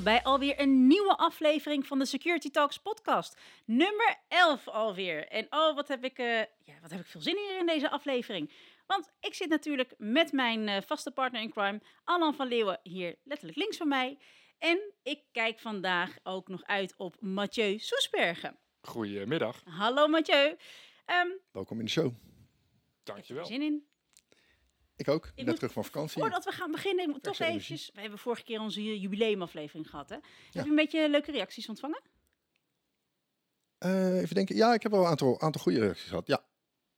Welkom bij alweer een nieuwe aflevering van de Security Talks podcast. Nummer 11 alweer. En oh, wat heb ik, eh, ja, wat heb ik veel zin hier in deze aflevering. Want ik zit natuurlijk met mijn eh, vaste partner in crime, Alan van Leeuwen, hier letterlijk links van mij. En ik kijk vandaag ook nog uit op Mathieu Soesbergen. Goedemiddag. Hallo Mathieu. Ehm, Welkom in de show. Dankjewel. zin in. Ik ook, Ik net terug van vakantie. Voordat we gaan beginnen, ik moet toch eventjes... We hebben vorige keer onze jubileumaflevering gehad, hè? Heb je een beetje leuke reacties ontvangen? Eh, even denken, ja, ik heb wel een aantal, aantal goede reacties gehad. Ja.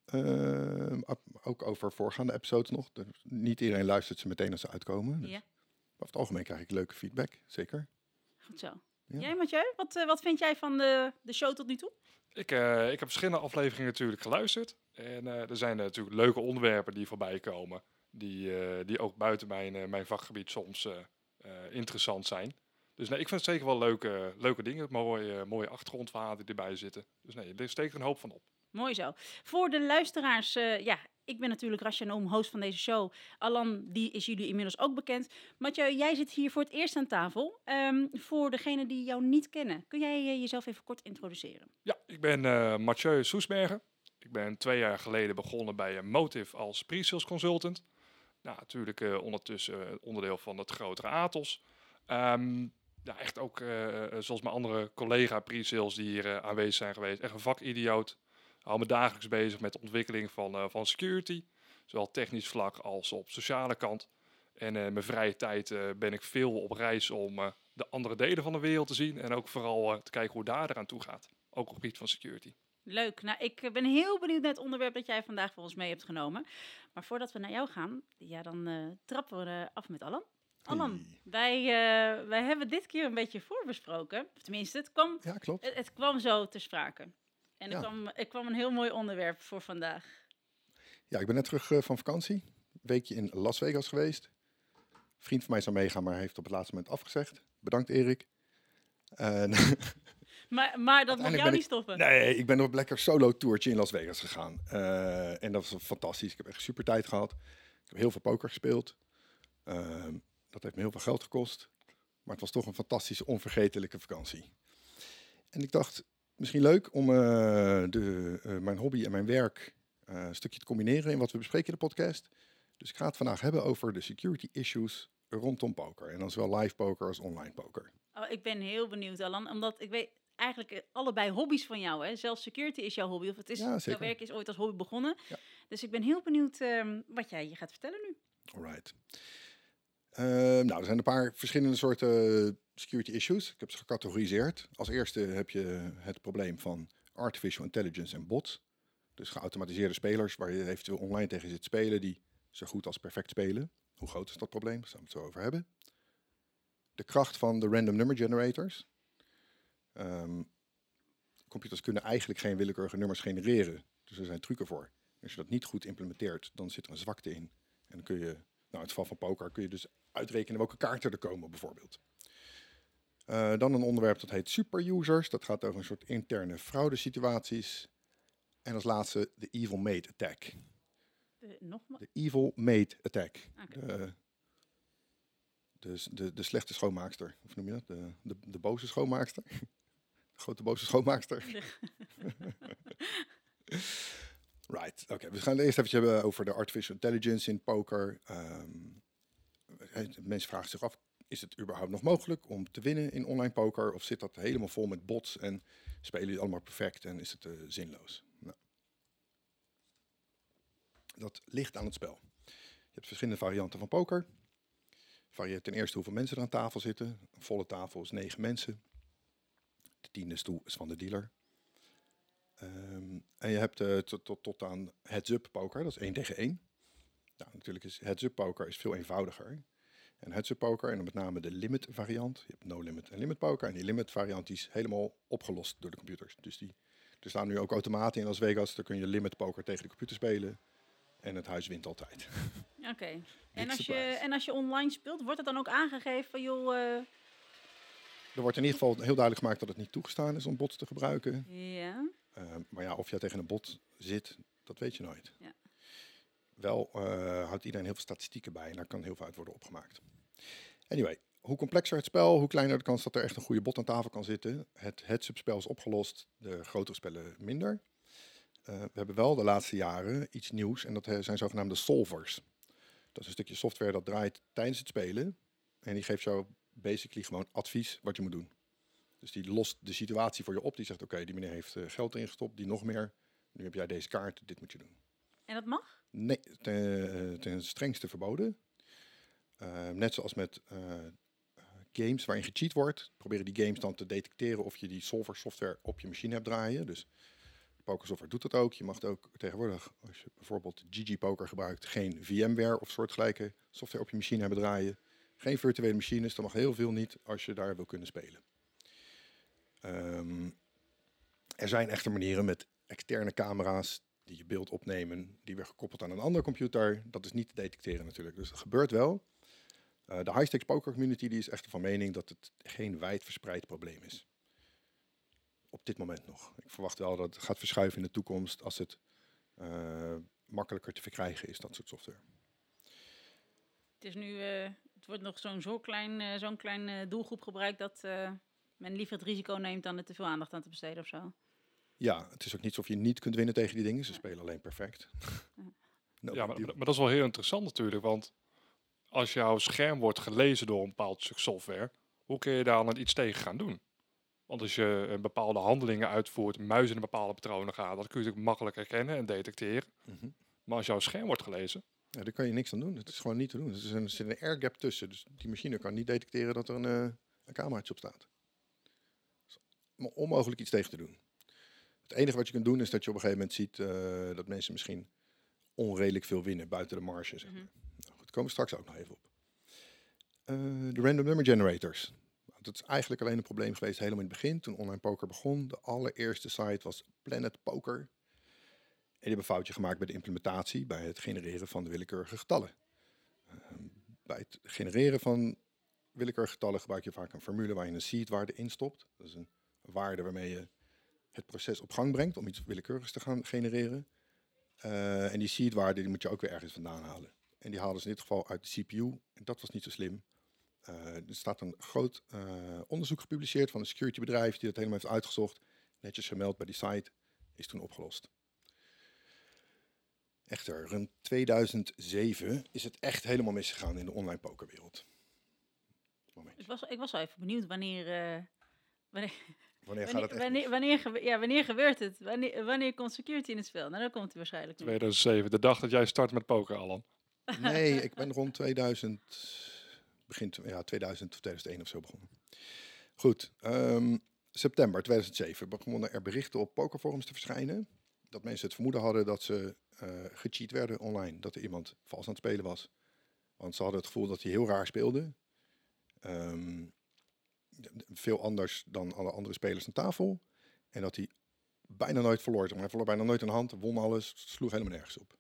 Ehm, ook- ook over voorgaande episodes nog. Dus niet iedereen luistert ze meteen als ze uitkomen. Dus Ja. over het algemeen krijg ik leuke feedback, zeker. Goed zo. Ja. Jij, Mathieu, wat, eh, wat vind jij van de, de show tot nu toe? Ik, eh, ik heb verschillende afleveringen natuurlijk geluisterd. En eh, er zijn natuurlijk leuke onderwerpen die voorbij komen. Die, die ook buiten mijn, mijn vakgebied soms interessant zijn. Dus nee, ik vind het zeker wel leuke, leuke dingen. Mooie, mooie achtergrondverhalen die erbij zitten. Dus nee, er steekt er een hoop van op. Mooi zo. Voor de luisteraars, ja, ik ben natuurlijk Rasha Noem, host van deze show. Alan, die is jullie inmiddels ook bekend. Mathieu, jij zit hier voor het eerst aan tafel. Ehm, voor degenen die jou niet kennen, kun jij eh, jezelf even kort introduceren? Ja, ik ben eh Mathieu Soesbergen. Ik ben twee jaar geleden begonnen bij eh, Motive als pre-sales consultant. Nou, natuurlijk ondertussen onderdeel van het grotere Atos. Ehm, echt ook, zoals mijn andere collega pre-sales die hier aanwezig zijn geweest, echt een vakidioot. Hou me dagelijks bezig met de ontwikkeling van, eh, van security. Zowel technisch vlak als op sociale kant. En eh, in mijn vrije tijd eh, ben ik veel op reis om eh, de andere delen van de wereld te zien. En ook vooral eh, te kijken hoe daar eraan toe gaat. Ook op het gebied van security. Leuk. Nou, ik ben heel benieuwd naar het onderwerp dat jij vandaag voor ons mee hebt genomen. Maar voordat we naar jou gaan, ja, dan eh, trappen we af met Alan. Alan, Hey. wij, eh, wij hebben dit keer een beetje voorbesproken. Of tenminste, het kwam, Ja, klopt. het, het kwam zo ter sprake. En er, Ja. kwam, er kwam een heel mooi onderwerp voor vandaag. Ja, ik ben net terug eh, van vakantie. Een weekje in Las Vegas geweest. Een vriend van mij zou meegaan, maar heeft op het laatste moment afgezegd. Bedankt, Erik. En Maar, maar dat mag jou niet stoppen. Nee, ik ben op een lekker solo tourtje in Las Vegas gegaan. Eh, en dat was fantastisch. Ik heb echt super tijd gehad. Ik heb heel veel poker gespeeld. Ehm, dat heeft me heel veel geld gekost. Maar het was toch een fantastische, onvergetelijke vakantie. En ik dacht, misschien leuk om eh, de, eh, mijn hobby en mijn werk eh, een stukje te combineren in wat we bespreken in de podcast. Dus ik ga het vandaag hebben over de security issues rondom poker. En dan zowel live poker als online poker. Oh, ik ben heel benieuwd, Alan. Omdat ik weet eigenlijk allebei hobby's van jou. Hè? Zelfs security is jouw hobby. Of het is, Ja, jouw werk is ooit als hobby begonnen. Ja. Dus ik ben heel benieuwd ehm, wat jij je gaat vertellen nu. Alright. Ehm, nou, er zijn een paar verschillende soorten security issues. Ik heb ze gecategoriseerd. Als eerste heb je het probleem van artificial intelligence en bots. Dus geautomatiseerde spelers waar je eventueel online tegen zit spelen die zo goed als perfect spelen. Hoe groot is dat probleem? Daar gaan we het zo over hebben. De kracht van de random number generators. Ehm, computers kunnen eigenlijk geen willekeurige nummers genereren. Dus er zijn trucken voor. Als je dat niet goed implementeert, dan zit er een zwakte in. En dan kun je, nou in het geval van poker, kun je dus uitrekenen welke kaarten er komen bijvoorbeeld. Eh, dan een onderwerp dat heet superusers. Dat gaat over een soort interne fraudesituaties. En als laatste de evil maid attack. De, De evil maid attack. Oké. De, de, de, de slechte schoonmaakster. Of noem je dat? De, de, de boze schoonmaakster. De grote boze schoonmaakster. right, oké. we gaan het eerst even hebben over de artificial intelligence in poker. Eh, mensen vragen zich af, is het überhaupt nog mogelijk om te winnen in online poker? Of zit dat helemaal vol met bots en spelen die allemaal perfect en is het eh, zinloos? Nou, dat ligt aan het spel. Je hebt verschillende varianten van poker. Varieert ten eerste hoeveel mensen er aan tafel zitten. Een volle tafel is negen mensen. De tiende stoel is van de dealer. Ehm, en je hebt eh, tot aan heads-up poker, dat is één tegen één. Nou, natuurlijk is heads-up poker is veel eenvoudiger. En heads-up poker, en dan met name de limit variant. Je hebt no limit en limit poker. En die limit variant die is helemaal opgelost door de computers. Dus die, er staan nu ook automaten in Las Vegas. Daar kun je limit poker tegen de computer spelen. En het huis wint altijd. Oké. En, als je, en als je online speelt, wordt het dan ook aangegeven van, joh... eh, Er wordt in ieder geval heel duidelijk gemaakt dat het niet toegestaan is om bots te gebruiken. ja. Ehm, maar ja, of je tegen een bot zit, dat weet je nooit. Ja. Wel eh, houdt iedereen heel veel statistieken bij en daar kan heel veel uit worden opgemaakt. Anyway, hoe complexer het spel, hoe kleiner de kans dat er echt een goede bot aan tafel kan zitten. Het heads-up spel is opgelost, de grotere spellen minder. Eh, we hebben wel de laatste jaren iets nieuws en dat eh, zijn zogenaamde solvers. Dat is een stukje software dat draait tijdens het spelen. En die geeft jou basically gewoon advies wat je moet doen. Dus die lost de situatie voor je op. Die zegt, oké, die meneer heeft geld erin gestopt, die nog meer. Nu heb jij deze kaart, dit moet je doen. En dat mag? Nee, ten, ten strengste verboden. Uh, net zoals met uh, games waarin gecheat wordt, proberen die games dan te detecteren of je die solver software op je machine hebt draaien. Dus pokersoftware doet dat ook. Je mag ook tegenwoordig, als je bijvoorbeeld GG Poker gebruikt, geen VMware of soortgelijke software op je machine hebben draaien. Geen virtuele machines, dat mag heel veel niet als je daar wil kunnen spelen. Um, er zijn echter manieren met externe camera's die je beeld opnemen, die weer gekoppeld aan een andere computer. Dat is niet te detecteren natuurlijk. Dus dat gebeurt wel. Uh, de high-stakes poker community die is echter van mening dat het geen wijdverspreid probleem is. Op dit moment nog. Ik verwacht wel dat het gaat verschuiven in de toekomst als het uh, makkelijker te verkrijgen is, dat soort software. Het, is nu, uh, het wordt nog zo'n zo klein, zo'n klein doelgroep gebruikt dat men liever het risico neemt dan er te veel aandacht aan te besteden of zo. Ja, het is ook niet alsof je niet kunt winnen tegen die dingen. Ze spelen alleen perfect. no, ja, maar, maar, dat is wel heel interessant natuurlijk, want als jouw scherm wordt gelezen door een bepaald stuk software, hoe kun je daar dan iets tegen gaan doen? Want als je een bepaalde handelingen uitvoert, muis in een bepaalde patronen gaat, dat kun je natuurlijk makkelijk herkennen en detecteren. Mm -hmm. Maar als jouw scherm wordt gelezen... Ja, daar kan je niks aan doen. Het is gewoon niet te doen. Er, een, er zit een air gap tussen. Dus die machine kan niet detecteren dat er een, uh, een cameraatje op staat. Maar onmogelijk iets tegen te doen. Het enige wat je kunt doen is dat je op een gegeven moment ziet uh, dat mensen misschien onredelijk veel winnen buiten de marge. Zeg maar. mm -hmm. nou, goed, komen we straks ook nog even op. Uh, de random number generators. Dat is eigenlijk alleen een probleem geweest helemaal in het begin, toen online poker begon. De allereerste site was Planet Poker. En die hebben een foutje gemaakt bij de implementatie, bij het genereren van de willekeurige getallen. Uh, bij het genereren van willekeurige getallen gebruik je vaak een formule waar je een seedwaarde instopt. Dat is een waarde waarmee je het proces op gang brengt om iets willekeurigs te gaan genereren. Uh, en die seedwaarde die moet je ook weer ergens vandaan halen. En die haalden ze in dit geval uit de CPU. En dat was niet zo slim. Uh, er staat een groot uh, onderzoek gepubliceerd van een securitybedrijf die dat helemaal heeft uitgezocht. Netjes gemeld bij die site. Is toen opgelost. Echter, rond 2007 is het echt helemaal misgegaan in de online pokerwereld. Ik was, ik was wel even benieuwd wanneer... Wanneer Wanneer gaat het wanneer, wanneer, ja, wanneer gebeurt het? Wanneer, wanneer komt security in het spel? Nou, dan komt het waarschijnlijk 2007, de dag dat jij start met poker, Alan. Nee, ik ben rond 2000, begin ja, 2000 of 2001 of zo begonnen. Goed, um, september 2007 begonnen er berichten op pokerforums te verschijnen. Dat mensen het vermoeden hadden dat ze uh, gecheat werden online. Dat er iemand vals aan het spelen was. Want ze hadden het gevoel dat hij heel raar speelde. Um, veel anders dan alle andere spelers aan tafel. En dat hij bijna nooit verloor. Hij verloor bijna nooit een hand, won alles, sloeg helemaal nergens op.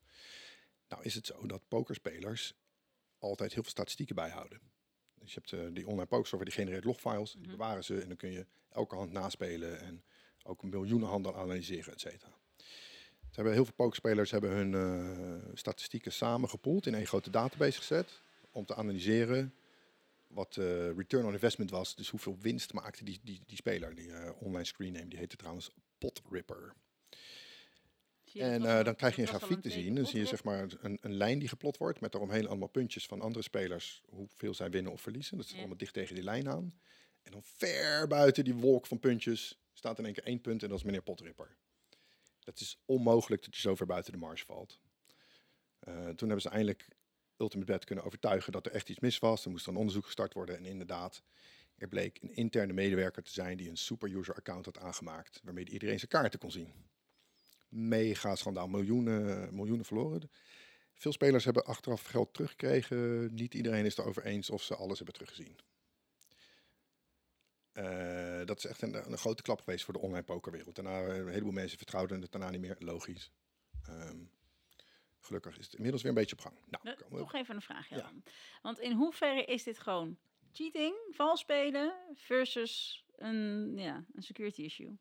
Nou is het zo dat pokerspelers altijd heel veel statistieken bijhouden. Dus je hebt uh, die online pokersoftware, die genereert logfiles, die bewaren ze en dan kun je elke hand naspelen en ook miljoenen handen analyseren, et cetera. Ze hebben heel veel pokerspelers hebben hun uh, statistieken samengepoeld in één grote database gezet om te analyseren wat uh, return on investment was. Dus hoeveel winst maakte die, die, die speler. Die uh, online screen name, die heette trouwens Potripper. En uh, dan krijg je een grafiek te zien. Dan zie je zeg maar een, een lijn die geplot wordt met daaromheen allemaal puntjes van andere spelers. Hoeveel zij winnen of verliezen. Dat is ja. allemaal dicht tegen die lijn aan. En dan ver buiten die wolk van puntjes staat in één keer één punt en dat is meneer Potripper. Dat is onmogelijk dat je zo ver buiten de marge valt. Uh, toen hebben ze eindelijk Ultimate Bet kunnen overtuigen dat er echt iets mis was. Er moest dan onderzoek gestart worden en inderdaad, er bleek een interne medewerker te zijn die een superuser account had aangemaakt, waarmee iedereen zijn kaarten kon zien. Mega schandaal, miljoenen, miljoenen verloren. Veel spelers hebben achteraf geld teruggekregen. Niet iedereen is erover eens of ze alles hebben teruggezien. Uh, dat is echt een, een, grote klap geweest voor de online pokerwereld. Daarna, een heleboel mensen vertrouwden het daarna niet meer. Logisch. Um, gelukkig is het inmiddels weer een beetje op gang. Nou, nou nog even een vraag, Ja. Want in hoeverre is dit gewoon cheating, vals spelen versus een, ja, een security issue?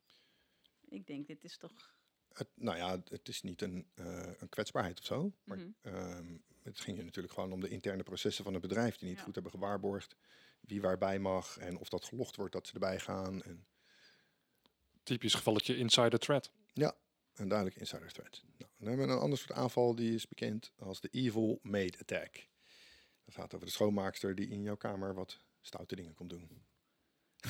Ik denk, dit is toch... Het, nou ja, het is niet een, uh, een kwetsbaarheid of zo. Maar mm -hmm. um, het ging je natuurlijk gewoon om de interne processen van het bedrijf die niet ja. goed hebben gewaarborgd. wie waarbij mag en of dat gelogd wordt dat ze erbij gaan. En Typisch gevalletje insider threat. Een duidelijk insider threat. Nou, dan hebben we een ander soort aanval die is bekend als de Evil Maid Attack. Dat gaat over de schoonmaakster die in jouw kamer wat stoute dingen komt doen.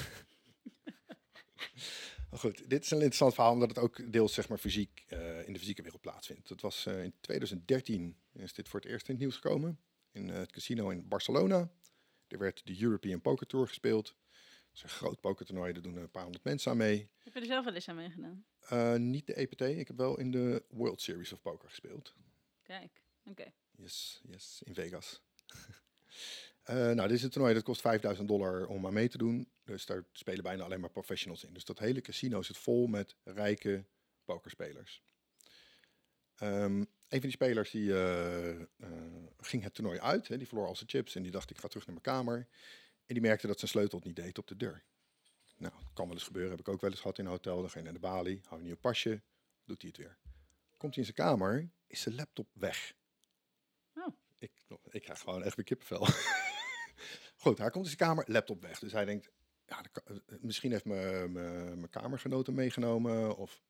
Goed, dit is een interessant verhaal omdat het ook deels zeg maar, fysiek, eh, in de fysieke wereld plaatsvindt. Het was eh, in 2013 is dit voor het eerst in het nieuws gekomen. In eh, het casino in Barcelona. Er werd de European Poker Tour gespeeld. Is een groot pokertoernooi, daar doen een paar honderd mensen aan mee. Heb je er zelf wel eens aan meegedaan? Eh, niet de EPT, ik heb wel in de World Series of Poker gespeeld. Kijk, oké. Yes, yes, in Vegas. Eh, nou, dit is een toernooi dat kost 5000 dollar om aan mee te doen. Dus daar spelen bijna alleen maar professionals in. Dus dat hele casino zit vol met rijke pokerspelers. Ehm, een van die spelers die, eh, ging het toernooi uit. Hè, die verloor al zijn chips en die dacht ik ga terug naar mijn kamer. En die merkte dat zijn sleutel het niet deed op de deur. Nou, kan wel eens gebeuren. Heb ik ook wel eens gehad in een hotel. Dan ga je naar de balie, hou je niet op pasje, doet hij het weer. Komt hij in zijn kamer, is zijn laptop weg. Oh. Ik, ik krijg gewoon echt weer kippenvel. Goed, hij komt in zijn kamer, laptop weg. Dus hij denkt, ja, kan- eh, misschien heeft mijn- hem meegenomen. Of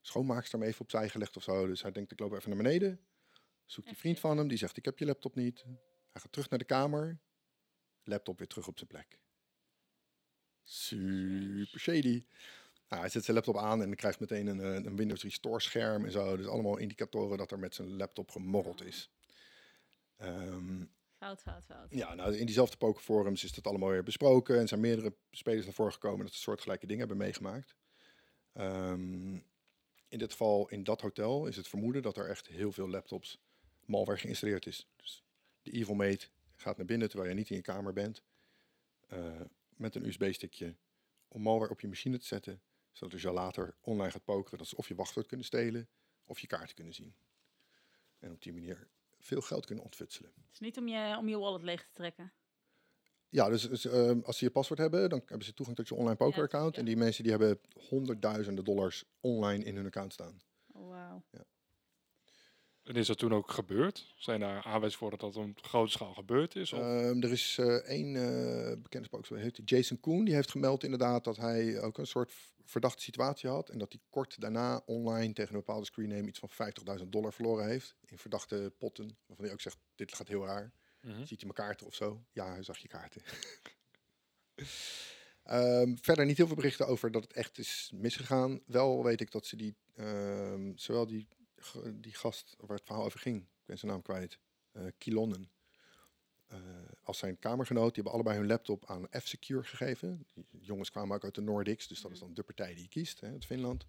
schoonmaakster hem even opzij gelegd of zo. Dus hij denkt, ik loop even naar beneden. Zoekt die vriend van hem, die zegt, ik heb je laptop niet. Hij gaat terug naar de kamer. Laptop weer terug op zijn plek. Super shady. Nou, hij zet zijn laptop aan en krijgt meteen een, eh, een Windows Restore scherm en zo. Dus allemaal indicatoren dat er met zijn laptop gemorreld is. Ehm, Fout, fout, fout. ja, nou, in diezelfde pokerforums is dat allemaal weer besproken. En zijn meerdere spelers naar voren gekomen dat ze soortgelijke dingen hebben meegemaakt. Ehm, in dit geval, in dat hotel, is het vermoeden dat er echt heel veel laptops malware geïnstalleerd is. Dus de Evil Mate gaat naar binnen terwijl je niet in je kamer bent. eh, met een USB-stickje om malware op je machine te zetten. Zodat als je later online gaat pokeren, dat ze of je wachtwoord kunnen stelen of je kaarten kunnen zien. En op die manier veel geld kunnen ontfutselen. Het is niet om je, om je wallet leeg te trekken. Ja, dus, dus, ehm, als ze je paswoord hebben, dan hebben ze toegang tot je online poker account. ja. En die mensen die hebben honderdduizenden dollars online in hun account staan. Oh, wauw. En is dat toen ook gebeurd? Zijn daar aanwijzingen voor dat dat op grote schaal gebeurd is? Ehm, er is eh, één eh, bekende pokerspeler, heet Jason Koen, die heeft gemeld inderdaad dat hij ook een soort verdachte situatie had. En dat hij kort daarna online tegen een bepaalde screenname iets van 50.000 dollar verloren heeft. In verdachte potten, waarvan hij ook zegt, dit gaat heel raar. Mhm. Ziet hij mijn kaarten of zo? Ja, hij zag je kaarten. Ehm, verder niet heel veel berichten over dat het echt is misgegaan. Wel weet ik dat ze die, ehm, zowel die, die gast waar het verhaal over ging, ik ben zijn naam kwijt, eh Kilonnen, eh, als zijn kamergenoot, die hebben allebei hun laptop aan F-Secure gegeven. Die jongens kwamen ook uit de Nordics, dus dat is dan de partij die je kiest, hè, uit Finland.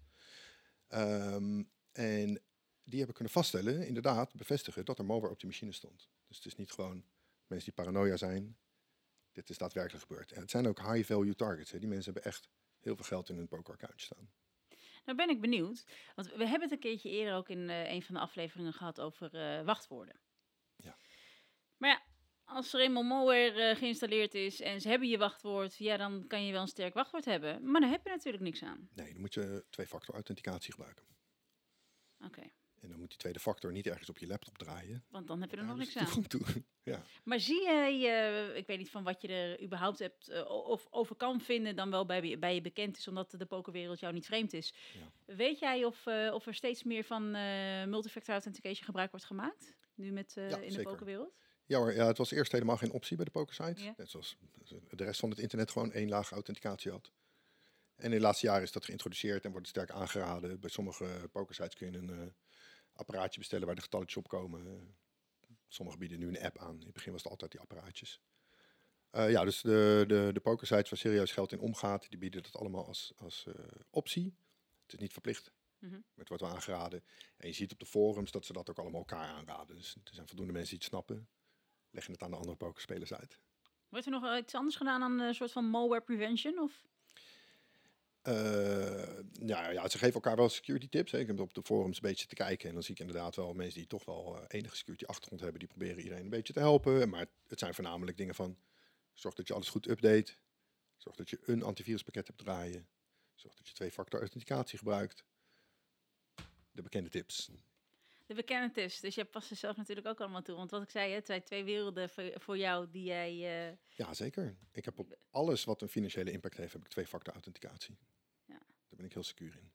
Ehm, en die hebben kunnen vaststellen, inderdaad, bevestigen dat er malware op die machine stond. Dus het is niet gewoon mensen die paranoia zijn. Dit is daadwerkelijk gebeurd. En het zijn ook high-value targets. Hè. Die mensen hebben echt heel veel geld in hun poker-account staan. Nou ben ik benieuwd. Want we hebben het een keertje eerder ook in eh, een van de afleveringen gehad over eh, wachtwoorden. Ja. Maar ja, als er eenmaal malware eh, geïnstalleerd is en ze hebben je wachtwoord, ja, dan kan je wel een sterk wachtwoord hebben. Maar daar heb je natuurlijk niks aan. Nee, dan moet je twee-factor authenticatie gebruiken. Oké, En dan moet die tweede factor niet ergens op je laptop draaien. want dan heb je er Ja, nog dus niks aan. toe. ja. Maar zie jij, eh, ik weet niet van wat je er überhaupt hebt eh, of over kan vinden, dan wel bij, bij je bekend is, omdat de pokerwereld jou niet vreemd is. Weet jij of, eh, of er steeds meer van eh multifactor authentication gebruik wordt gemaakt? Nu met Ja, in de pokerwereld? Ja hoor, ja, het was eerst helemaal geen optie bij de pokersite. Ja. Net zoals de rest van het internet gewoon één laag authenticatie had. En in de laatste jaren is dat geïntroduceerd en wordt het sterk aangeraden. Bij sommige pokersites kun je een apparaatje bestellen waar de getalletjes op komen. Eh, Sommigen bieden nu een app aan. In het begin was het altijd die apparaatjes. Eh, ja, dus de, de, de pokersites waar serieus geld in omgaat, die bieden dat allemaal als, als eh, optie. Het is niet verplicht, Mhm. maar het wordt wel aangeraden. En je ziet op de forums dat ze dat ook allemaal elkaar aanraden. Dus er zijn voldoende mensen die het snappen. Leggen het aan de andere pokerspelers uit. Wordt er nog iets anders gedaan aan een soort van malware prevention? Of? Eh, ja, ja, ze geven elkaar wel security tips. Hè. Ik heb op de forums een beetje te kijken. En dan zie ik inderdaad wel mensen die toch wel eh, enige security achtergrond hebben. Die proberen iedereen een beetje te helpen. Maar het zijn voornamelijk dingen van... Zorg dat je alles goed update. Zorg dat je een antiviruspakket hebt draaien. Zorg dat je twee-factor authenticatie gebruikt. De bekende tips. De bekende tips. Dus jij past er zelf natuurlijk ook allemaal toe. Want wat ik zei, het zijn twee werelden voor, voor jou die jij... eh, Ja, zeker. Ik heb op alles wat een financiële impact heeft, heb ik twee-factor authenticatie. Daar ben ik heel secuur in.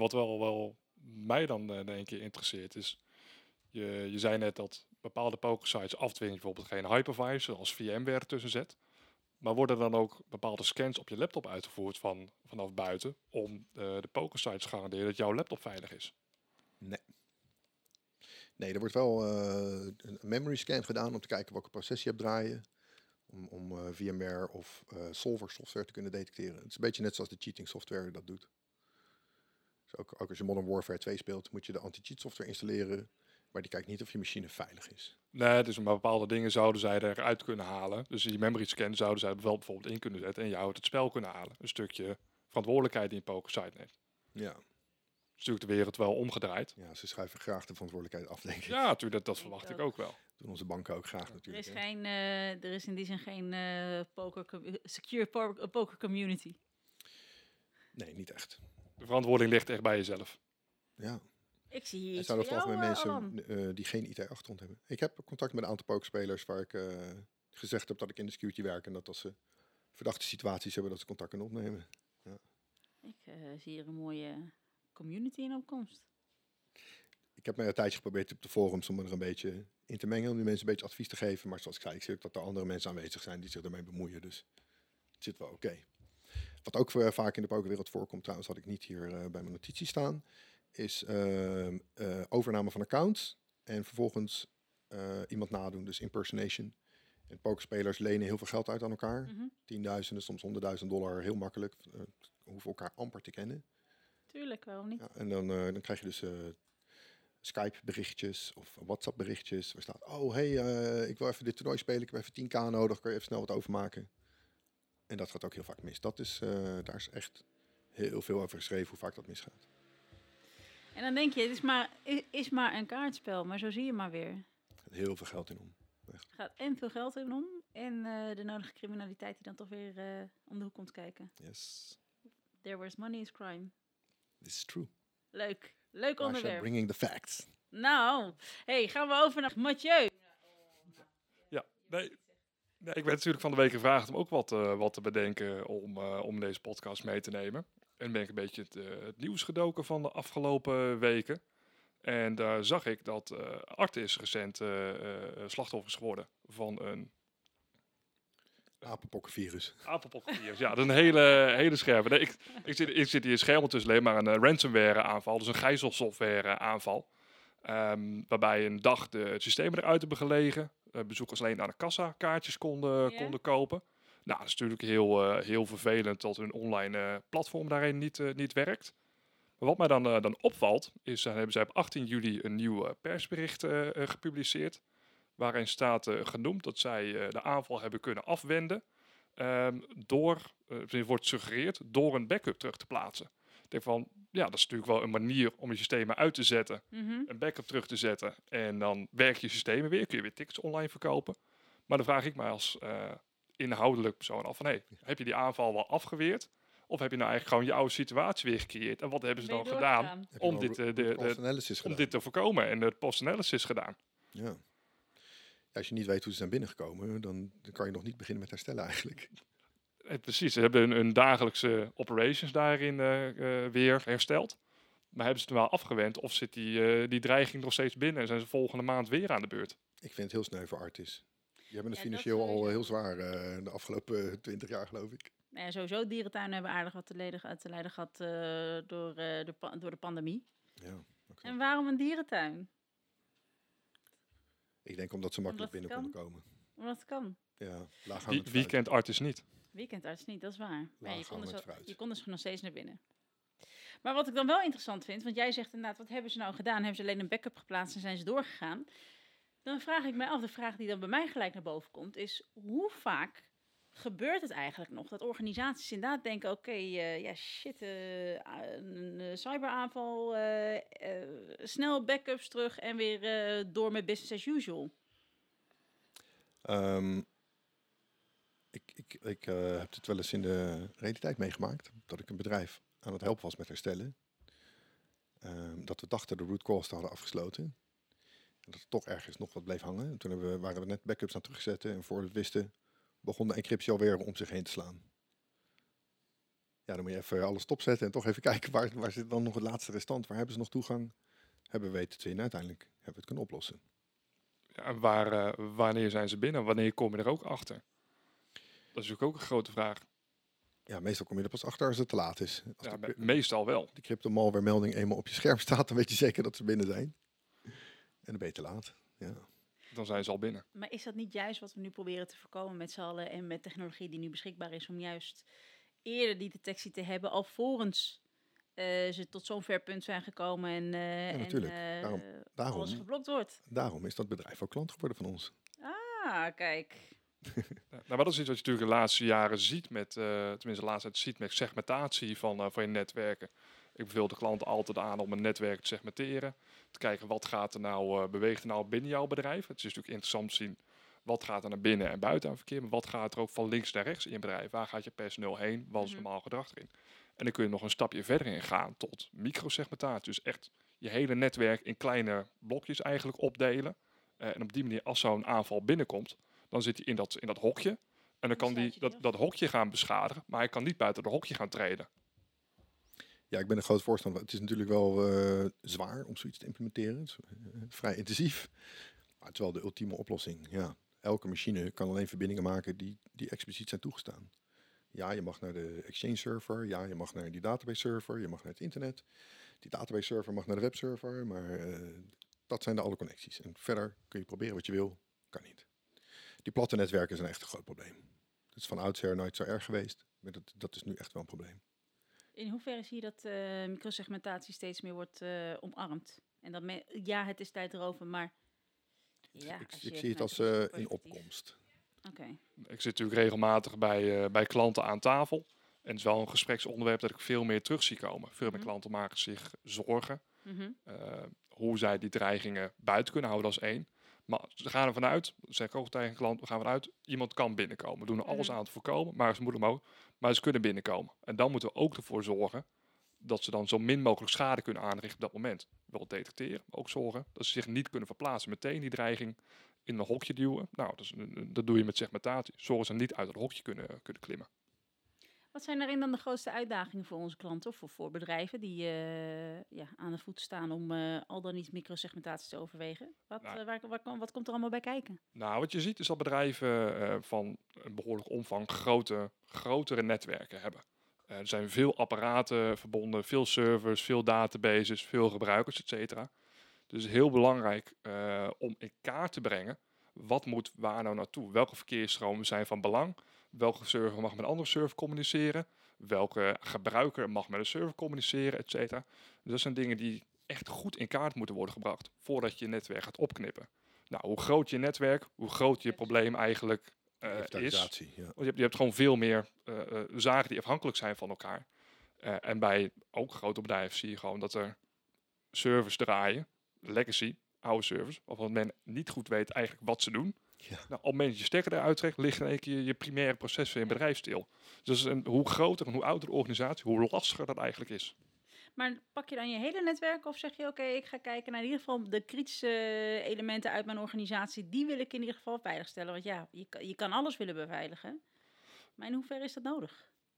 Wat wel, wel mij dan eh, denk ik interesseert is, je, je zei net dat bepaalde pokersites afdwingen bijvoorbeeld geen hypervisor zoals VMware ertussen zet. Maar worden dan ook bepaalde scans op je laptop uitgevoerd van, vanaf buiten om eh, de pokersites te garanderen dat jouw laptop veilig is? Nee. Nee, er wordt wel eh, een memory scan gedaan om te kijken welke proces je hebt draaien. Om, om eh, VMware of eh, solver software te kunnen detecteren. Het is een beetje net zoals de cheating software dat doet. Dus ook, ook als je Modern Warfare 2 speelt, moet je de anti-cheat software installeren. Maar die kijkt niet of je machine veilig is. Nee, dus maar bepaalde dingen zouden zij eruit kunnen halen. Dus die memory scan zouden zij wel bijvoorbeeld in kunnen zetten en jou uit het spel kunnen halen. Een stukje verantwoordelijkheid die een pokersite neemt. Ja, natuurlijk de wereld wel omgedraaid. ja ze schuiven graag de verantwoordelijkheid af, denk ik. Ja, natuurlijk, dat, dat Ik verwacht ik ook. wel. doen onze banken ook graag er, natuurlijk. is hè. geen, eh, er is in die zin geen eh, poker, com- secure po- poker community. Nee, niet echt. De verantwoording ligt echt bij jezelf. Ja, Ik zie hier het iets het jou, eh, mensen eh, die geen IT-achtergrond hebben. Ik heb contact met een aantal pokerspelers waar ik eh, gezegd heb dat ik in de security werk. En dat als ze verdachte situaties hebben, dat ze contact kunnen opnemen. Ik eh, zie hier een mooie community in opkomst. Ik heb mij een tijdje geprobeerd op de forums om er een beetje in te mengen. Om die mensen een beetje advies te geven. Maar zoals ik zei, ik zie ook dat er andere mensen aanwezig zijn die zich ermee bemoeien. Dus het zit wel oké. Wat ook vaak in de pokerwereld voorkomt, trouwens, had ik niet hier eh, bij mijn notities staan. Is ehm, eh, overname van accounts. En vervolgens eh, iemand nadoen, dus impersonation. En pokerspelers lenen heel veel geld uit aan elkaar. Mhm. Tienduizenden, soms honderdduizend dollar, heel makkelijk. Hoeven elkaar amper te kennen. Tuurlijk, waarom niet? Ja, en dan, eh, dan krijg je dus eh, Skype-berichtjes of WhatsApp-berichtjes. Waar staat, oh hey, eh, ik wil even dit toernooi spelen, ik heb even 10k nodig, kan je even snel wat overmaken? En dat gaat ook heel vaak mis. Dat is, daar is echt heel veel over geschreven hoe vaak dat misgaat. En dan denk je, het is maar, is, maar een kaartspel, maar zo zie je maar weer. Er gaat heel veel geld in om. Er gaat en veel geld in om en de nodige criminaliteit die dan toch weer om de hoek komt kijken. Yes, There where's money is crime. This is true. Leuk, leuk onderwerp. bringing the facts. Nou, hey, gaan we over naar Mathieu. Ja, nee, nee, ik werd natuurlijk van de week gevraagd om ook wat, eh, wat te bedenken om, eh, om deze podcast mee te nemen. En ben ik een beetje het, eh, het nieuws gedoken van de afgelopen weken. En daar zag ik dat eh Artis recent eh, eh, slachtoffer is geworden van een Apenpokkenvirus. apenpokkenvirus. Ja, dat is een hele, hele scherpe. Nee, ik, ik, zit, ik zit hier scherm ondertussen alleen maar een eh, ransomware aanval, dus een gijzelsoftware aanval. Ehm, waarbij een dag de systemen eruit hebben gelegen. eh, bezoekers alleen aan de kassa kaartjes konden, konden kopen. Nou, dat is natuurlijk heel, eh, heel vervelend dat hun online eh, platform daarin niet, niet werkt. Maar wat mij dan, eh, dan opvalt, is dat hebben zij op 18 juli een nieuw persbericht gepubliceerd. Waarin staat eh, genoemd dat zij eh, de aanval hebben kunnen afwenden. ehm, door, eh, wordt gesuggereerd, door een backup terug te plaatsen. Ik denk van, ja, dat is natuurlijk wel een manier om je systemen uit te zetten Mhm. een backup terug te zetten. En dan werk je systemen weer. Kun je weer tickets online verkopen. Maar dan vraag ik mij als eh, inhoudelijk persoon af van... Hey, heb je die aanval wel afgeweerd? Of heb je nou eigenlijk gewoon je oude situatie weer gecreëerd? En wat hebben ze dan gedaan om al dit, de, de, analysis om gedaan? dit te voorkomen? En het post-analysis gedaan. Ja. Als je niet weet hoe ze zijn binnengekomen, dan, dan kan je nog niet beginnen met herstellen eigenlijk. Eh, precies, ze hebben hun, hun dagelijkse operations daarin eh, eh, weer hersteld. Maar hebben ze het wel afgewend? Of zit die, eh, die dreiging nog steeds binnen? En zijn ze volgende maand weer aan de beurt? Ik vind het heel sneu voor Artis. Die hebben het Ja, financieel al heel zwaar de afgelopen twintig jaar, geloof ik. Nou ja, sowieso dierentuinen hebben aardig wat te te lijden gehad eh, door, eh, de door de pandemie. Ja. En waarom een dierentuin? Ik denk omdat ze makkelijk Omdat binnen konden komen. Omdat het kan. Ja, Wie, laaghangend wie Artis niet? Weekendarts niet, dat is waar. Maar je, kon dus, je kon dus nog steeds naar binnen. Maar wat ik dan wel interessant vind, want jij zegt inderdaad, wat hebben ze nou gedaan? Hebben ze alleen een backup geplaatst en zijn ze doorgegaan? Dan vraag ik mij af, de vraag die dan bij mij gelijk naar boven komt, is hoe vaak gebeurt het eigenlijk nog? Dat organisaties inderdaad denken, oké, eh, ja shit, eh, een eh, cyberaanval, snel backups terug en weer door met business as usual. Ehm, ik ik, ik heb het wel eens in de realiteit meegemaakt. Dat ik een bedrijf aan het helpen was met herstellen. ehm, dat we dachten de root cause te hadden afgesloten. En dat er toch ergens nog wat bleef hangen. En toen we, waren we net backups aan terugzetten. En voor we wisten, begon de encryptie alweer om zich heen te slaan. Ja, dan moet je even alles stopzetten en toch even kijken waar, waar zit dan nog het laatste restant. Waar hebben ze nog toegang? Hebben we weten te vinden. Uiteindelijk hebben we het kunnen oplossen. Ja, en waar, eh, wanneer zijn ze binnen? Wanneer kom je er ook achter? Dat is natuurlijk ook een grote vraag. Ja, meestal kom je er pas achter als het te laat is. Als Ja, de, meestal wel. de crypto melding eenmaal op je scherm staat, dan weet je zeker dat ze binnen zijn. En dan ben je te laat. Ja. Dan zijn ze al binnen. Maar is dat niet juist wat we nu proberen te voorkomen met z'n allen en met technologie die nu beschikbaar is om juist eerder die detectie te hebben alvorens eh ze tot zo'n ver punt zijn gekomen en, eh en natuurlijk. eh, Daarom- alles daarom. geblokt wordt? Daarom is dat bedrijf ook klant geworden van ons. Ah, kijk. Nou, maar dat is iets wat je natuurlijk de laatste jaren ziet met, tenminste de laatste tijd ziet met segmentatie van, van je netwerken. Ik beveel de klanten altijd aan om een netwerk te segmenteren. Te kijken wat gaat er nou, eh, beweegt er nou binnen jouw bedrijf. Het is natuurlijk interessant te zien wat gaat er naar binnen en buiten aan verkeer. Maar wat gaat er ook van links naar rechts in je bedrijf? Waar gaat je personeel heen? Wat is Mhm. normaal gedrag erin? En dan kun je nog een stapje verder in gaan tot microsegmentatie. Dus echt je hele netwerk in kleine blokjes eigenlijk opdelen. Eh, en op die manier, als zo'n aanval binnenkomt, dan zit hij in dat, in dat hokje. En dan kan die dat, dat hokje gaan beschadigen, maar hij kan niet buiten dat hokje gaan treden. Ja, ik ben een groot voorstander. Het is natuurlijk wel eh, zwaar om zoiets te implementeren. Het is eh, vrij intensief. Maar het is wel de ultieme oplossing. Ja, elke machine kan alleen verbindingen maken die, die expliciet zijn toegestaan. Ja, je mag naar de Exchange server. Ja, je mag naar die database server. Je mag naar het internet. Die database server mag naar de webserver. Maar eh, dat zijn de alle connecties. En verder kun je proberen wat je wil. Kan niet. Die platte netwerken zijn echt een groot probleem. Dat is van oudsher nooit zo erg geweest. Maar dat, dat is nu echt wel een probleem. In hoeverre zie je dat eh, microsegmentatie steeds meer wordt eh, omarmd? En dat ja, het is tijd erover, maar ja, ik als ik zie het als vanuit eh, in opkomst. Oké. Ik zit natuurlijk regelmatig bij, eh, bij klanten aan tafel. En het is wel een gespreksonderwerp dat ik veel meer terug zie komen. Veel meer Mhm. klanten maken zich zorgen eh, hoe zij die dreigingen buiten kunnen houden als één. Maar ze gaan ervan uit, zeg ik ook tegen een klant, we gaan ervan uit, iemand kan binnenkomen. We doen er alles Mhm. aan te voorkomen, maar ze moeten hem ook, maar ze kunnen binnenkomen. En dan moeten we ook ervoor zorgen dat ze dan zo min mogelijk schade kunnen aanrichten op dat moment. Wel detecteren, maar ook zorgen dat ze zich niet kunnen verplaatsen. Meteen die dreiging in een hokje duwen. Nou, dat, is dat doe je met segmentatie. Zorgen ze niet uit het hokje kunnen, kunnen klimmen. Wat zijn daarin dan de grootste uitdagingen voor onze klanten of voor, voor bedrijven die eh, ja, aan de voet staan om eh, al dan niet microsegmentatie te overwegen? Wat, Nou. eh, waar, wat komt er allemaal bij kijken? Nou, wat je ziet is dat bedrijven van een behoorlijk omvang grote, grotere netwerken hebben. Er zijn veel apparaten verbonden, veel servers, veel databases, veel gebruikers, et cetera. Dus het is heel belangrijk om in kaart te brengen wat moet waar nou naartoe. Welke verkeersstromen zijn van belang? Welke server mag met een andere server communiceren? Welke gebruiker mag met een server communiceren, et cetera. Dus dat zijn dingen die echt goed in kaart moeten worden gebracht voordat je je netwerk gaat opknippen. Nou, hoe groot je netwerk, hoe groot je probleem eigenlijk eh, is. Inventarisatie, ja. Want je hebt, je hebt gewoon veel meer eh, eh, zaken die afhankelijk zijn van elkaar. En bij ook grote bedrijven zie je gewoon dat er servers draaien, legacy, oude servers, waarvan men niet goed weet eigenlijk wat ze doen. Ja. Nou, op het moment dat je stekker eruit trekt, ligt in één keer je, primaire proces van je bedrijf stil. Dus een, hoe groter en hoe ouder de organisatie, hoe lastiger dat eigenlijk is. Maar pak je dan je hele netwerk of zeg je oké, ik ga kijken naar in ieder geval de kritische elementen uit mijn organisatie. Die wil ik in ieder geval veiligstellen. Want ja, je, kan- je kan alles willen beveiligen. Maar in hoeverre is dat nodig?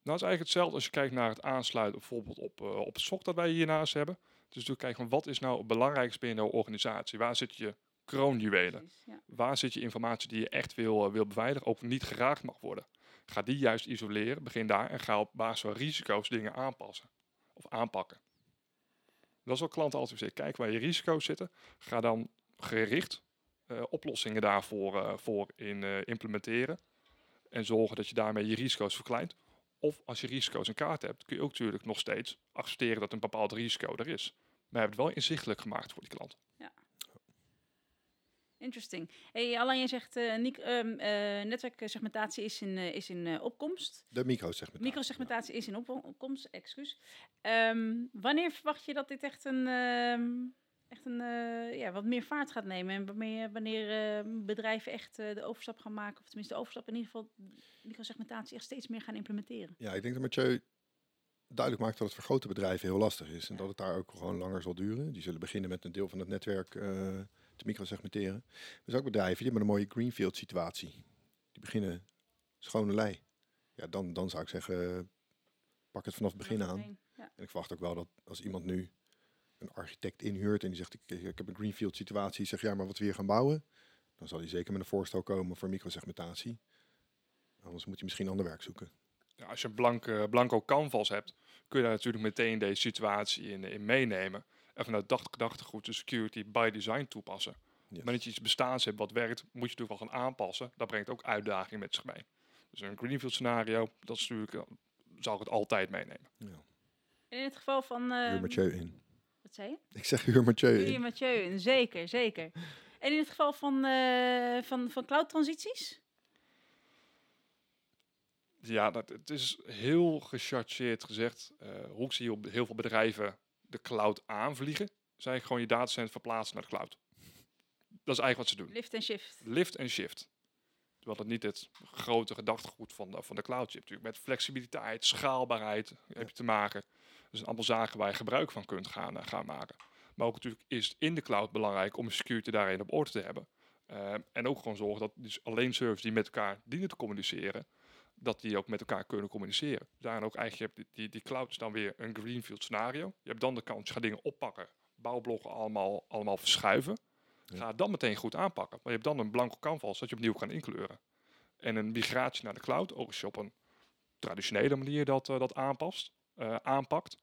Nou, het is eigenlijk hetzelfde als je kijkt naar het aansluiten bijvoorbeeld op, eh, op het SOC dat wij hiernaast hebben. Dus natuurlijk kijken van wat is nou het belangrijkste binnen jouw organisatie? Waar zit je kroonjuwelen? Precies, ja. Waar zit je informatie die je echt wil, eh, wil beveiligen, ook niet geraakt mag worden? Ga die juist isoleren, begin daar en ga op basis van risico's dingen aanpassen of aanpakken. Dat is wat klanten altijd zeggen. Kijk waar je risico's zitten. Ga dan gericht eh, oplossingen daarvoor eh, voor in, implementeren. En zorgen dat je daarmee je risico's verkleint. Of als je risico's in kaart hebt, kun je ook natuurlijk nog steeds accepteren dat een bepaald risico er is. Maar we hebben het wel inzichtelijk gemaakt voor die klant. Interesting. Hey, Alain, je zegt uh, netwerksegmentatie is in, uh, is in opkomst. De microsegmentatie. Microsegmentatie is in op opkomst, excuus. Um, wanneer verwacht je dat dit echt een, um, echt een ja, wat meer vaart gaat nemen? En wanneer, wanneer bedrijven echt de overstap gaan maken, of tenminste de overstap in ieder geval microsegmentatie echt steeds meer gaan implementeren? Ja, ik denk dat Mathieu duidelijk maakt dat het voor grote bedrijven heel lastig is. En dat het daar ook gewoon langer zal duren. Die zullen beginnen met een deel van het netwerk eh, te microsegmenteren. Er zijn ook bedrijven die hebben een mooie greenfield situatie. Die beginnen schone lei. Ja, dan, dan zou ik zeggen, pak het vanaf het begin aan. Ja. En ik verwacht ook wel dat als iemand nu een architect inhuurt en die zegt, ik, ik heb een greenfield situatie, zeg ja, maar wat we hier gaan bouwen, dan zal hij zeker met een voorstel komen voor microsegmentatie. Anders moet hij misschien ander werk zoeken. Ja, als je een blanke, blanco canvas hebt, kun je daar natuurlijk meteen deze situatie in, in meenemen. En vanuit dat gedachtegoed de security by design toepassen. Yes. Maar dat je iets bestaans hebt wat werkt, moet je natuurlijk wel gaan aanpassen. Dat brengt ook uitdagingen met zich mee. Dus een greenfield scenario, dat is natuurlijk, eh, zal ik het altijd meenemen. Ja. En in het geval van... Huur ehm, Mathieu in. wat zei je? Ik zeg huur Mathieu in. Mathieu, in, zeker, zeker. En in het geval van, eh, van, van cloud-transities? Ja, dat, het is heel gechargeerd gezegd. eh, hoe ik zie op heel veel bedrijven de cloud aanvliegen. Zijn gewoon je datacenter verplaatsen naar de cloud. Dat is eigenlijk wat ze doen. Lift en shift. Lift en shift. Terwijl het niet het grote gedachtegoed van de, van de cloud is. Je hebt natuurlijk met flexibiliteit, schaalbaarheid heb je te maken. Dus een aantal zaken waar je gebruik van kunt gaan, eh, gaan maken. Maar ook natuurlijk is het in de cloud belangrijk om de security daarin op orde te hebben. Eh, en ook gewoon zorgen dat dus alleen servers die met elkaar dienen te communiceren, dat die ook met elkaar kunnen communiceren. Daarin ook eigenlijk, je hebt die, die, cloud is dan weer een greenfield scenario. Je hebt dan de kans, je gaat dingen oppakken, bouwblokken allemaal, allemaal verschuiven. Ja. Ga het dan meteen goed aanpakken. Maar je hebt dan een blanco canvas dat je opnieuw kan inkleuren. En een migratie naar de cloud, ook als je op een traditionele manier dat, eh, dat aanpast, eh, aanpakt,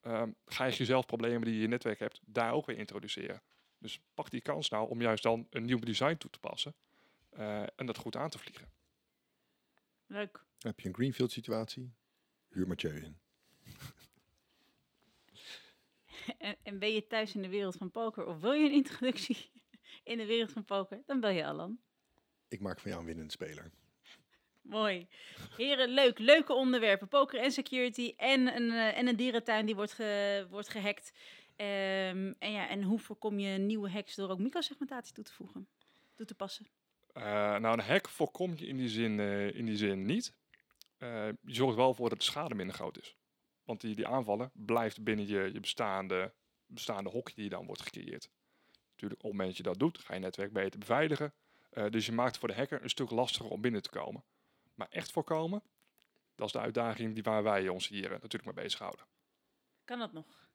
ehm, ga je jezelf problemen die je in je netwerk hebt, daar ook weer introduceren. Dus pak die kans nou om juist dan een nieuw design toe te passen eh, en dat goed aan te vliegen. Leuk. Heb je een greenfield situatie? Huur Mathieu in. En, en ben je thuis in de wereld van poker of wil je een introductie in de wereld van poker? Dan bel je Alan. Ik maak van jou een winnende speler. Mooi. Heren, leuk. Leuke onderwerpen. Poker en security en een, eh, en een dierentuin die wordt, ge, wordt gehackt. Ehm, en, ja, en hoe voorkom je nieuwe hacks door ook microsegmentatie toe te voegen? Toe te passen. Eh, nou, een hack voorkom je in die zin, eh, in die zin niet. Eh, je zorgt wel voor dat de schade minder groot is. Want die, die aanvallen blijft binnen je, je bestaande, bestaande hokje die dan wordt gecreëerd. Natuurlijk, op het moment dat je dat doet, ga je netwerk beter beveiligen. Eh, dus je maakt het voor de hacker een stuk lastiger om binnen te komen. Maar echt voorkomen, dat is de uitdaging die waar wij ons hier natuurlijk mee bezighouden. Kan dat nog?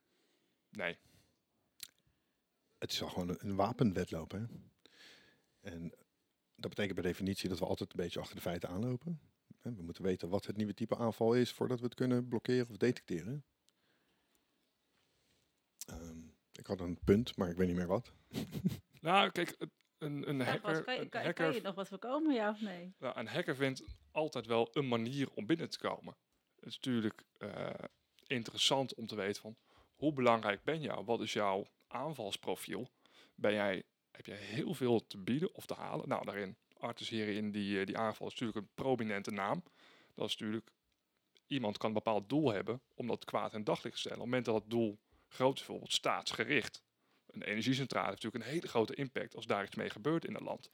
Nee, Het is wel gewoon een, een wapenwedloop. Hè? En dat betekent per definitie dat we altijd een beetje achter de feiten aanlopen. Hè, We moeten weten wat het nieuwe type aanval is voordat we het kunnen blokkeren of detecteren. Ehm, ik had een punt, maar ik weet niet meer wat. nou kijk, een, een hacker, kan, je, een kan, hacker kan je nog wat voorkomen, ja of nee? Nou, een hacker vindt altijd wel een manier om binnen te komen. Het is natuurlijk eh, interessant om te weten van hoe belangrijk ben jij? Wat is jouw aanvalsprofiel? Ben jij, heb jij heel veel te bieden of te halen? Nou, daarin Artis hierin die, eh, die aanval is natuurlijk een prominente naam. Dat is natuurlijk, iemand kan een bepaald doel hebben om dat kwaad in daglicht te stellen. Op het moment dat het doel groot is, bijvoorbeeld staatsgericht. Een energiecentrale heeft natuurlijk een hele grote impact als daar iets mee gebeurt in een land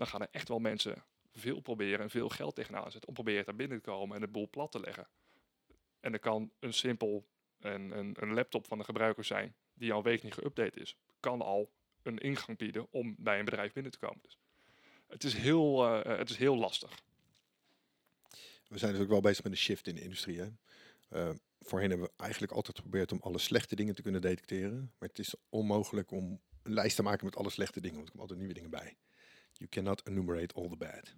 dan gaan er echt wel mensen veel proberen en veel geld tegenaan zetten om proberen daar binnen te komen en de boel plat te leggen. En dan kan een simpel een, een, een laptop van de gebruiker zijn die al een week niet geüpdate is, kan al een ingang bieden om bij een bedrijf binnen te komen. Dus het is heel, eh, het is heel lastig. We zijn dus ook wel bezig met een shift in de industrie. Hè? Eh, voorheen hebben we eigenlijk altijd geprobeerd om alle slechte dingen te kunnen detecteren. Maar het is onmogelijk om een lijst te maken met alle slechte dingen, want er komen altijd nieuwe dingen bij. You cannot enumerate all the bad.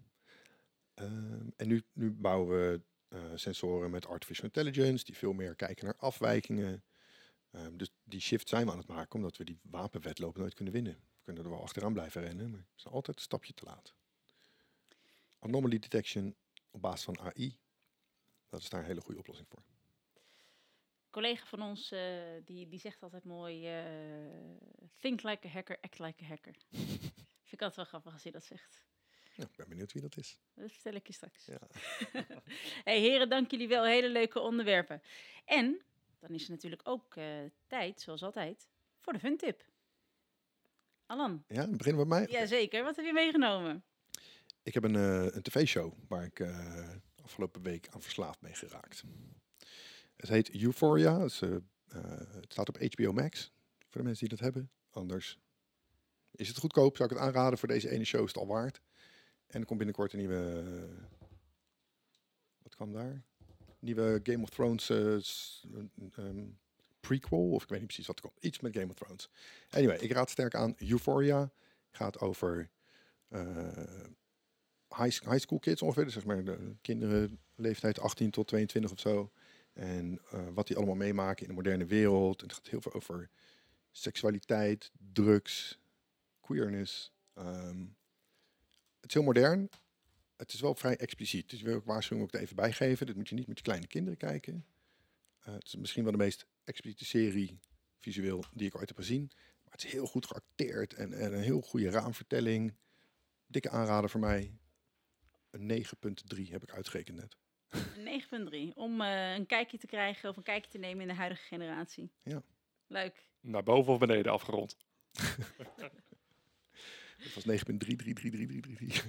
Ehm, en nu, nu bouwen we eh, sensoren met artificial intelligence, die veel meer kijken naar afwijkingen. Ehm, dus die shift zijn we aan het maken, omdat we die wapenwedloop nooit kunnen winnen. We kunnen er wel achteraan blijven rennen, maar we zijn altijd een stapje te laat. Anomaly detection op basis van AI, dat is daar een hele goede oplossing voor. collega van ons, eh, die, die zegt altijd mooi, eh, think like a hacker, act like a hacker. Vind ik altijd wel grappig als hij dat zegt. Ik ben benieuwd wie dat is. Dat vertel ik je straks. Ja. hey, heren, dank jullie wel. Hele leuke onderwerpen. En dan is er natuurlijk ook eh, tijd, zoals altijd, voor de fun tip. Alan, Ja, we bij mij. jazeker. Wat heb je meegenomen? Ik heb een, eh, een tv-show waar ik eh, afgelopen week aan verslaafd ben geraakt. Het heet Euphoria. Het, is, het staat op HBO Max, voor de mensen die dat hebben. Anders is het goedkoop, zou ik het aanraden. Voor deze ene show is het al waard. En er komt binnenkort een nieuwe... wat kwam daar? Nieuwe Game of Thrones eh, een prequel, of ik weet niet precies wat er komt. Iets met Game of Thrones. Anyway, ik raad sterk aan Euphoria. Gaat over eh, high, high school kids ongeveer. Dus zeg maar de kinderen leeftijd 18 tot 22 of zo. En eh, wat die allemaal meemaken in de moderne wereld. En het gaat heel veel over seksualiteit, drugs, queerness. Ehm, het is heel modern. Het is wel vrij expliciet. Dus ik wil ook waarschuwing ook er even bijgeven. Dit moet je niet met je kleine kinderen kijken. Eh, het is misschien wel de meest expliciete serie visueel die ik ooit heb gezien. Maar het is heel goed geacteerd en, en een heel goede raamvertelling. Dikke aanrader voor mij. Een 9.3 heb ik uitgerekend net. Een 9.3. Om eh, een kijkje te krijgen of een kijkje te nemen in de huidige generatie. Ja. Leuk. Naar boven of beneden afgerond. Het was 9.3333333.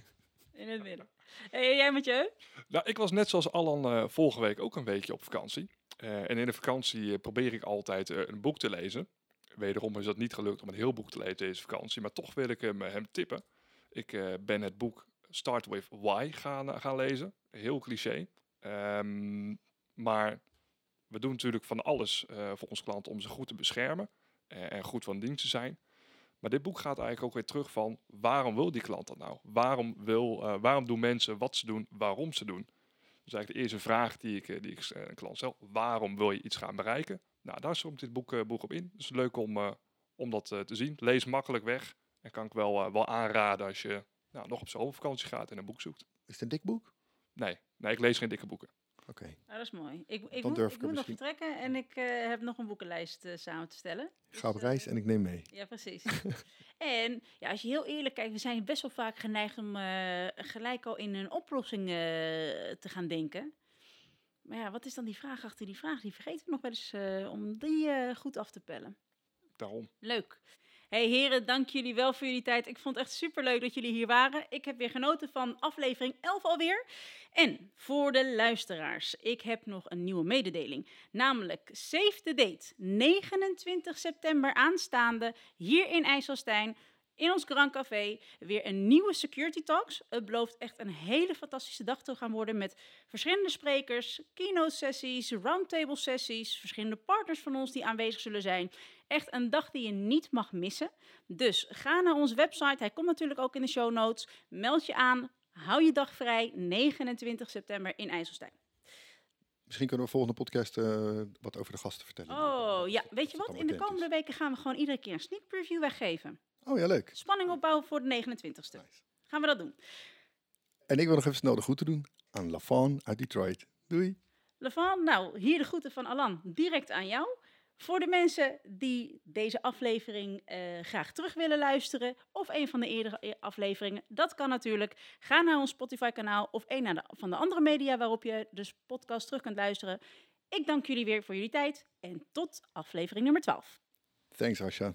In het midden. Jij met je? Nou, ik was net zoals Alan eh, vorige week ook een weekje op vakantie. Eh, en in de vakantie eh, probeer ik altijd een boek te lezen. Wederom is dat niet gelukt om een heel boek te lezen deze vakantie. Maar toch wil ik hem, hem tippen. Ik ben het boek Start With Why gaan, gaan lezen. Heel cliché. Ehm, maar we doen natuurlijk van alles voor onze klanten om ze goed te beschermen. en goed van dienst te zijn. Maar dit boek gaat eigenlijk ook weer terug van waarom wil die klant dat nou? Waarom, wil, eh, waarom doen mensen wat ze doen, waarom ze doen? Dus eigenlijk de eerste vraag die ik, eh, die ik eh, een klant stel. Waarom wil je iets gaan bereiken? Nou, daar zoomt dit boek, boek op in. Dus leuk om, om dat te zien. Lees makkelijk weg. En kan ik wel, wel aanraden als je nou, nog op zomervakantie gaat en een boek zoekt. Is het een dik boek? Nee, nee, ik lees geen dikke boeken. Oké. Nou, dat is mooi. Ik, ik moet, ik moet nog misschien- vertrekken en ik eh, heb nog een boekenlijst eh, samen te stellen. Ik ga op Dus, eh, reis en ik neem mee. Ja, precies. en ja, als je heel eerlijk kijkt, we zijn best wel vaak geneigd om eh, gelijk al in een oplossing eh, te gaan denken. Maar ja, wat is dan die vraag achter die vraag? Die vergeten we nog wel eens eh, om die eh, goed af te pellen. Daarom. Leuk. Hey heren, dank jullie wel voor jullie tijd. Ik vond het echt super leuk dat jullie hier waren. Ik heb weer genoten van aflevering 11 alweer. En voor de luisteraars, ik heb nog een nieuwe mededeling. Namelijk Save the Date, 29 september aanstaande, hier in IJsselstein. In ons Grand Café weer een nieuwe Security Talks. Het belooft echt een hele fantastische dag te gaan worden met verschillende sprekers, keynote sessies, roundtable sessies, verschillende partners van ons die aanwezig zullen zijn. Echt een dag die je niet mag missen. Dus ga naar onze website. Hij komt natuurlijk ook in de show notes. Meld je aan. Hou je dag vrij. 29 september in IJsselstein. Misschien kunnen we volgende podcast eh, wat over de gasten vertellen. Oh ja, weet je wat? In de komende weken gaan we gewoon iedere keer een sneak preview weggeven. Oh ja, leuk. Spanning opbouwen voor de 29ste. Nice. Gaan we dat doen. En ik wil nog even snel de groeten doen aan Lafan uit Detroit. Doei. Levan, nou, hier de groeten van Alan direct aan jou. Voor de mensen die deze aflevering eh, graag terug willen luisteren, of een van de eerdere e- afleveringen, dat kan natuurlijk. Ga naar ons Spotify-kanaal of een naar de, van de andere media waarop je de podcast terug kunt luisteren. Ik dank jullie weer voor jullie tijd en tot aflevering nummer 12. Thanks, Asha.